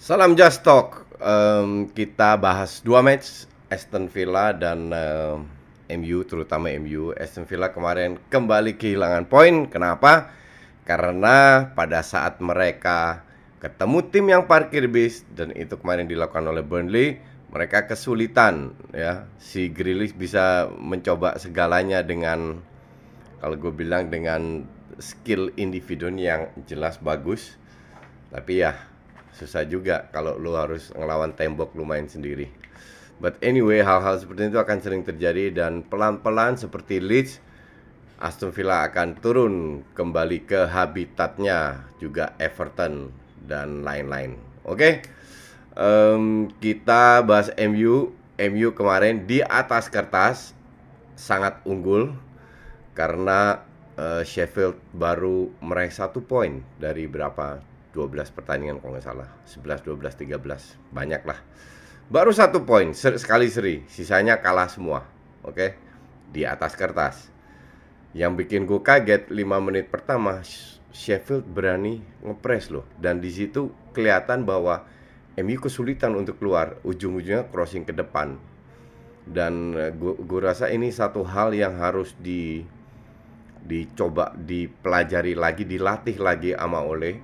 Salam Just Talk. Em, kita bahas dua match Aston Villa dan em, MU, terutama MU. Aston Villa kemarin kembali kehilangan poin. Kenapa? Karena pada saat mereka ketemu tim yang parkir bis dan itu kemarin dilakukan oleh Burnley, mereka kesulitan ya. Si Grealish bisa mencoba segalanya dengan kalau gue bilang dengan skill individu yang jelas bagus tapi ya susah juga kalau lu harus ngelawan tembok lumayan sendiri. But anyway hal-hal seperti itu akan sering terjadi dan pelan-pelan seperti Leeds Aston Villa akan turun kembali ke habitatnya juga Everton dan lain-lain. Oke? Em, kita bahas MU MU kemarin di atas kertas sangat unggul karena eh, Sheffield baru meraih satu poin dari berapa 12 pertandingan kalau nggak salah. 11 12 13 banyak lah baru satu poin ser- sekali seri sisanya kalah semua oke? Di atas kertas. Yang bikin gue kaget 5 menit pertama Sh- Sheffield berani ngepres loh. Dan di situ kelihatan bahwa MU kesulitan untuk keluar ujung-ujungnya crossing ke depan. Dan gue rasa ini satu hal yang harus di dicoba dipelajari lagi dilatih lagi sama Ole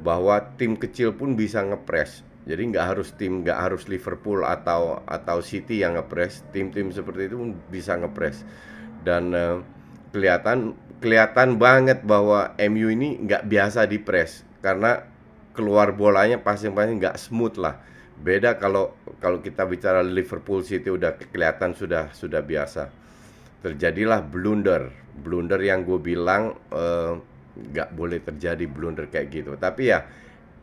bahwa tim kecil pun bisa ngepres jadi nggak harus tim nggak harus Liverpool atau atau City yang ngepres tim-tim seperti itu pun bisa ngepres dan eh, kelihatan kelihatan banget bahwa MU ini nggak biasa dipres karena keluar bolanya pasing-pasing nggak smooth lah. Beda kalau kalau kita bicara Liverpool City udah kelihatan sudah sudah biasa. Terjadilah blunder. Blunder yang gue bilang eh, nggak boleh terjadi blunder kayak gitu. Tapi ya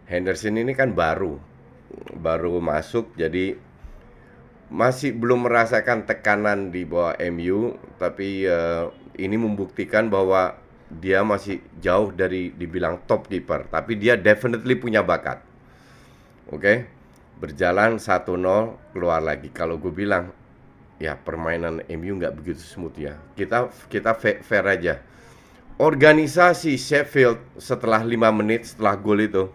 Henderson ini kan baru baru masuk jadi masih belum merasakan tekanan di bawah MU tapi eh, ini membuktikan bahwa dia masih jauh dari dibilang top keeper tapi dia definitely punya bakat. Oke? Berjalan 1-0 keluar lagi. Kalau gue bilang ya permainan MU nggak begitu smooth ya. Kita kita fa- fair aja organisasi Sheffield setelah 5 menit setelah gol itu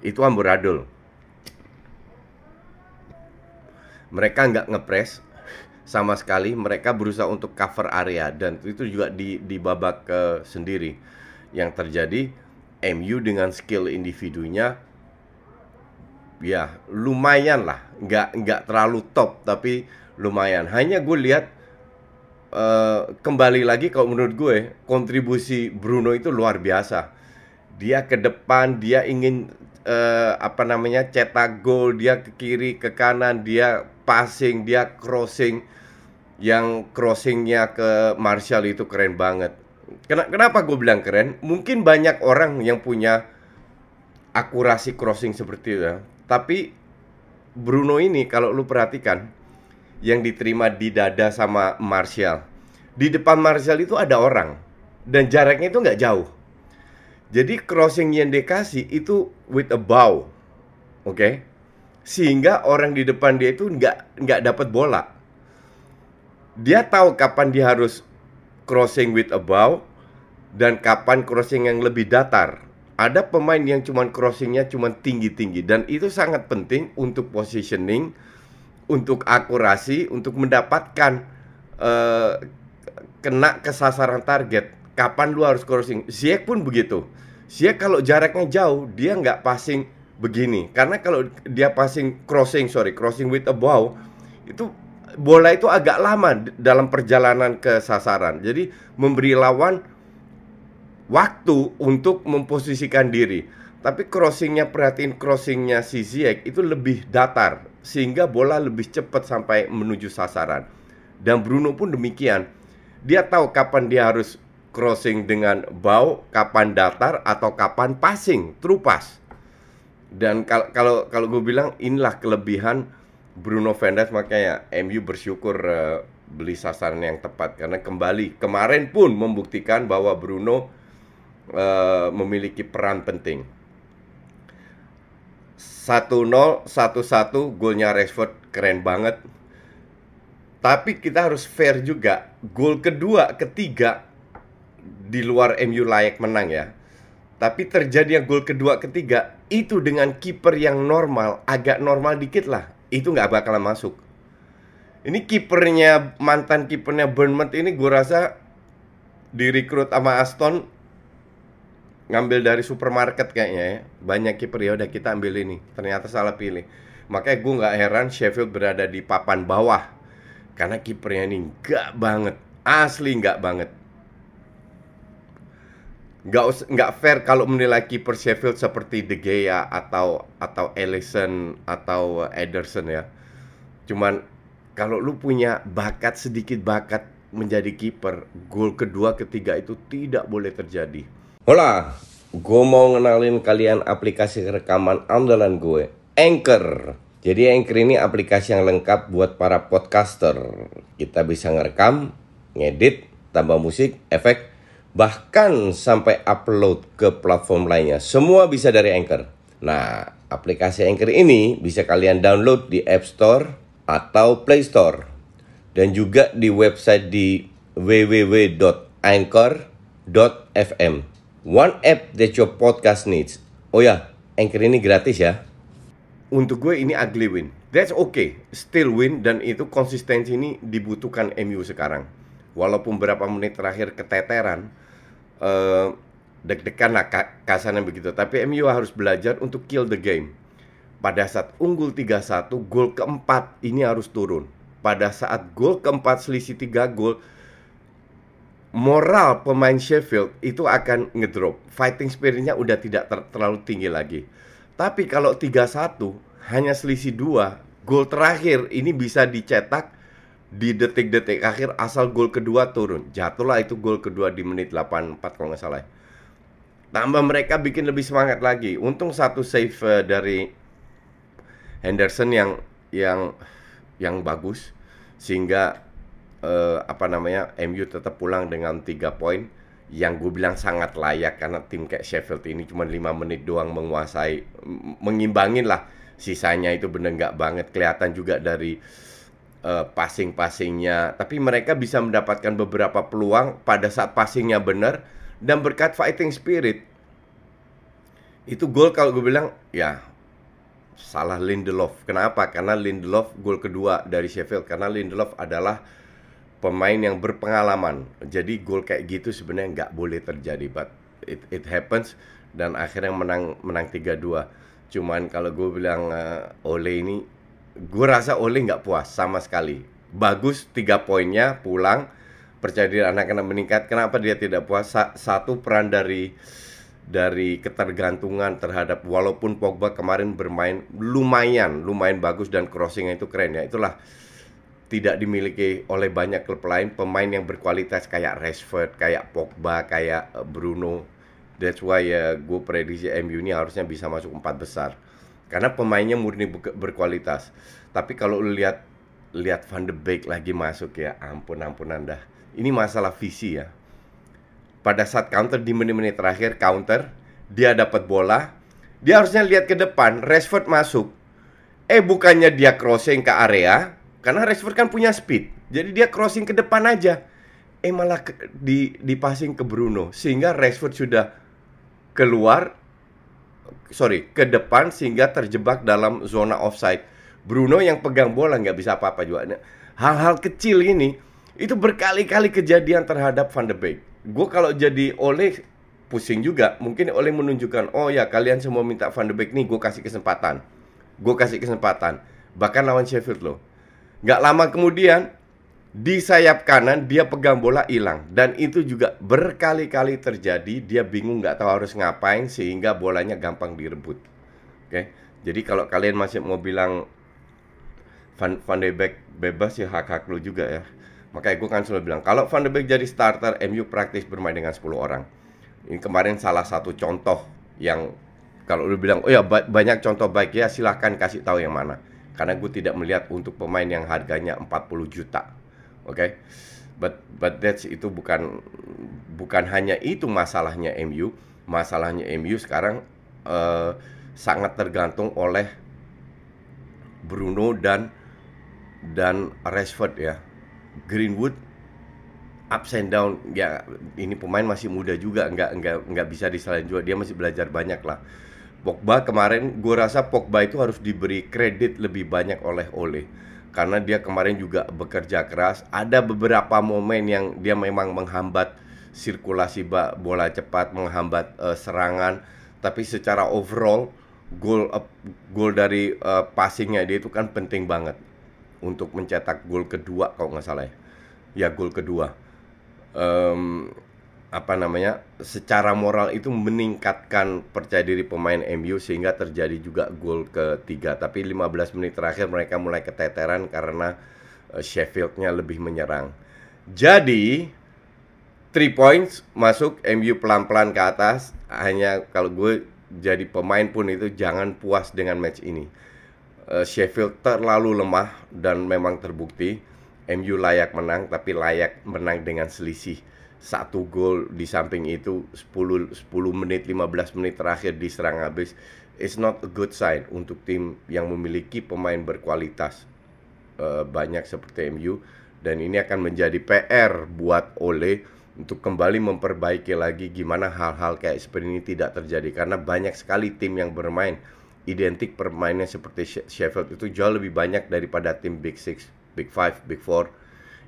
itu amburadul. Mereka nggak ngepres sama sekali mereka berusaha untuk cover area dan itu juga di di babak ke sendiri. Yang terjadi MU dengan skill individunya ya lumayan lah. Nggak nggak terlalu top tapi lumayan. Hanya gue lihat eh, kembali lagi kalau menurut gue kontribusi Bruno itu luar biasa. Dia ke depan dia ingin eh, apa namanya cetak gol dia ke kiri ke kanan dia passing dia crossing. Yang crossingnya ke Martial itu keren banget. Kena- kenapa gue bilang keren? Mungkin banyak orang yang punya akurasi crossing seperti itu ya. tapi Bruno ini kalau lu perhatikan yang diterima di dada sama Martial di depan Martial itu ada orang dan jaraknya itu nggak jauh jadi crossing yang dikasih itu with a bow, oke? Sehingga orang di depan dia itu nggak nggak dapat bola. Dia tahu kapan dia harus crossing with a bow dan kapan crossing yang lebih datar. Ada pemain yang cuman crossingnya cuman tinggi-tinggi dan itu sangat penting untuk positioning, untuk akurasi, untuk mendapatkan eh, kena ke sasaran target. Kapan lu harus crossing? Ziyech pun begitu. Ziyech kalau jaraknya jauh, dia nggak passing begini. Karena kalau dia passing crossing, sorry, crossing with a bow, itu bola itu agak lama dalam perjalanan ke sasaran. Jadi memberi lawan waktu untuk memposisikan diri. Tapi crossingnya perhatiin crossingnya si Ziyech itu lebih datar sehingga bola lebih cepat sampai menuju sasaran. Dan Bruno pun demikian. Dia tahu kapan dia harus crossing dengan bow, kapan datar atau kapan passing, true pass. Dan kalau kalau kalau gue bilang inilah kelebihan Bruno Fernandes makanya MU bersyukur uh, beli sasaran yang tepat karena kembali kemarin pun membuktikan bahwa Bruno uh, memiliki peran penting. 1-0, 1-1 golnya Rashford keren banget. Tapi kita harus fair juga. Gol kedua, ketiga di luar MU layak menang ya. Tapi terjadi yang gol kedua, ketiga itu dengan kiper yang normal, agak normal dikit lah itu nggak bakalan masuk. Ini kipernya mantan kipernya Bournemouth ini gue rasa direkrut sama Aston ngambil dari supermarket kayaknya ya. Banyak kiper ya udah kita ambil ini. Ternyata salah pilih. Makanya gue nggak heran Sheffield berada di papan bawah karena kipernya ini nggak banget, asli nggak banget. Nggak nggak fair kalau menilai kiper Sheffield seperti De Gea atau atau Ellison atau Ederson ya. Cuman kalau lu punya bakat sedikit bakat menjadi kiper, gol kedua ketiga itu tidak boleh terjadi. Hola, gue mau ngenalin kalian aplikasi rekaman andalan gue, Anchor. Jadi Anchor ini aplikasi yang lengkap buat para podcaster. Kita bisa ngerekam, ngedit, tambah musik, efek, bahkan sampai upload ke platform lainnya. Semua bisa dari Anchor. Nah, aplikasi Anchor ini bisa kalian download di App Store atau Play Store dan juga di website di www.anchor.fm. One app that your podcast needs. Oh ya, Anchor ini gratis ya. Untuk gue ini ugly win. That's okay, still win dan itu konsistensi ini dibutuhkan MU sekarang walaupun berapa menit terakhir keteteran uh, deg-degan lah kasarnya begitu tapi MU harus belajar untuk kill the game pada saat unggul 3-1 gol keempat ini harus turun pada saat gol keempat selisih 3 gol moral pemain Sheffield itu akan ngedrop fighting spiritnya udah tidak ter terlalu tinggi lagi tapi kalau 3-1 hanya selisih 2 gol terakhir ini bisa dicetak di detik-detik akhir asal gol kedua turun. Jatuhlah itu gol kedua di menit 84 kalau nggak salah. Tambah mereka bikin lebih semangat lagi. Untung satu save uh, dari Henderson yang yang yang bagus sehingga uh, apa namanya MU tetap pulang dengan tiga poin yang gue bilang sangat layak karena tim kayak Sheffield ini cuma lima menit doang menguasai mengimbangin lah sisanya itu bener nggak banget kelihatan juga dari uh, passing-passingnya, tapi mereka bisa mendapatkan beberapa peluang pada saat passingnya benar dan berkat fighting spirit itu gol kalau gue bilang ya salah Lindelof. Kenapa? Karena Lindelof gol kedua dari Sheffield karena Lindelof adalah pemain yang berpengalaman. Jadi gol kayak gitu sebenarnya nggak boleh terjadi, but it, it happens dan akhirnya menang menang 3-2. Cuman kalau gue bilang uh, Ole ini gue rasa Ole nggak puas sama sekali. Bagus tiga poinnya pulang, percaya diri anak-anak meningkat. Kenapa dia tidak puas? Sa satu peran dari dari ketergantungan terhadap walaupun Pogba kemarin bermain lumayan lumayan bagus dan crossingnya itu keren ya itulah tidak dimiliki oleh banyak klub lain pemain yang berkualitas kayak Rashford kayak Pogba kayak eh, Bruno that's why uh, gue prediksi MU ini harusnya bisa masuk empat besar karena pemainnya murni berkualitas. Tapi kalau lu lihat lihat Van de Beek lagi masuk ya, ampun ampun Anda. Ini masalah visi ya. Pada saat counter di menit-menit terakhir counter, dia dapat bola, dia harusnya lihat ke depan, Rashford masuk. Eh bukannya dia crossing ke area, karena Rashford kan punya speed. Jadi dia crossing ke depan aja. Eh malah ke, di di passing ke Bruno sehingga Rashford sudah keluar sorry ke depan sehingga terjebak dalam zona offside. Bruno yang pegang bola nggak bisa apa-apa juga. Nah, hal-hal kecil ini itu berkali-kali kejadian terhadap Van de Beek. Gue kalau jadi oleh pusing juga. Mungkin oleh menunjukkan, oh ya kalian semua minta Van de Beek nih, gue kasih kesempatan. Gue kasih kesempatan. Bahkan lawan Sheffield loh. Nggak lama kemudian di sayap kanan dia pegang bola hilang. Dan itu juga berkali-kali terjadi dia bingung nggak tahu harus ngapain sehingga bolanya gampang direbut. Oke? Jadi kalau kalian masih mau bilang Van, Van de Beek bebas ya hak-hak lu juga ya. Makanya gue kan selalu bilang kalau Van de Beek jadi starter MU praktis bermain dengan 10 orang. Ini kemarin salah satu contoh yang kalau lu bilang oh ya banyak contoh baik ya silahkan kasih tahu yang mana karena gue tidak melihat untuk pemain yang harganya 40 juta. Oke? Okay? but but that's itu bukan bukan hanya itu masalahnya MU masalahnya MU sekarang uh, sangat tergantung oleh Bruno dan dan Rashford ya. Greenwood ups and down. Ya ini pemain masih muda juga. Nggak nggak nggak bisa disalahin juga. Dia masih belajar banyak lah Pogba kemarin gue rasa Pogba itu harus diberi kredit lebih banyak oleh Ole karena dia kemarin juga bekerja keras. Ada beberapa momen yang dia memang menghambat sirkulasi bola cepat, menghambat uh, serangan, tapi secara overall gol uh, gol dari uh, passingnya dia itu kan penting banget untuk mencetak gol kedua kalau nggak salah ya. Ya gol kedua. Um, apa namanya secara moral itu meningkatkan percaya diri pemain MU sehingga terjadi juga gol ketiga. Tapi 15 menit terakhir mereka mulai keteteran karena uh, Sheffieldnya lebih menyerang. Jadi 3 points masuk MU pelan-pelan ke atas. Hanya kalau gue jadi pemain pun itu jangan puas dengan match ini. Uh, Sheffield terlalu lemah dan memang terbukti MU layak menang tapi layak menang dengan selisih satu gol di samping itu 10 10 menit 15 menit terakhir diserang habis it's not a good sign untuk tim yang memiliki pemain berkualitas uh, banyak seperti MU dan ini akan menjadi PR buat Ole untuk kembali memperbaiki lagi gimana hal-hal kayak seperti ini tidak terjadi karena banyak sekali tim yang bermain identik permainnya seperti Sheffield itu jauh lebih banyak daripada tim Big Six, Big Five, Big Four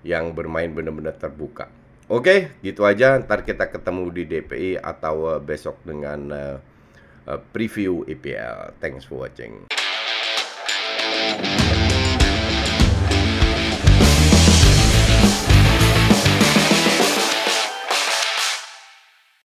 yang bermain benar-benar terbuka. Oke, gitu aja. Ntar kita ketemu di DPI atau uh, besok dengan uh, uh, preview IPL. Thanks for watching.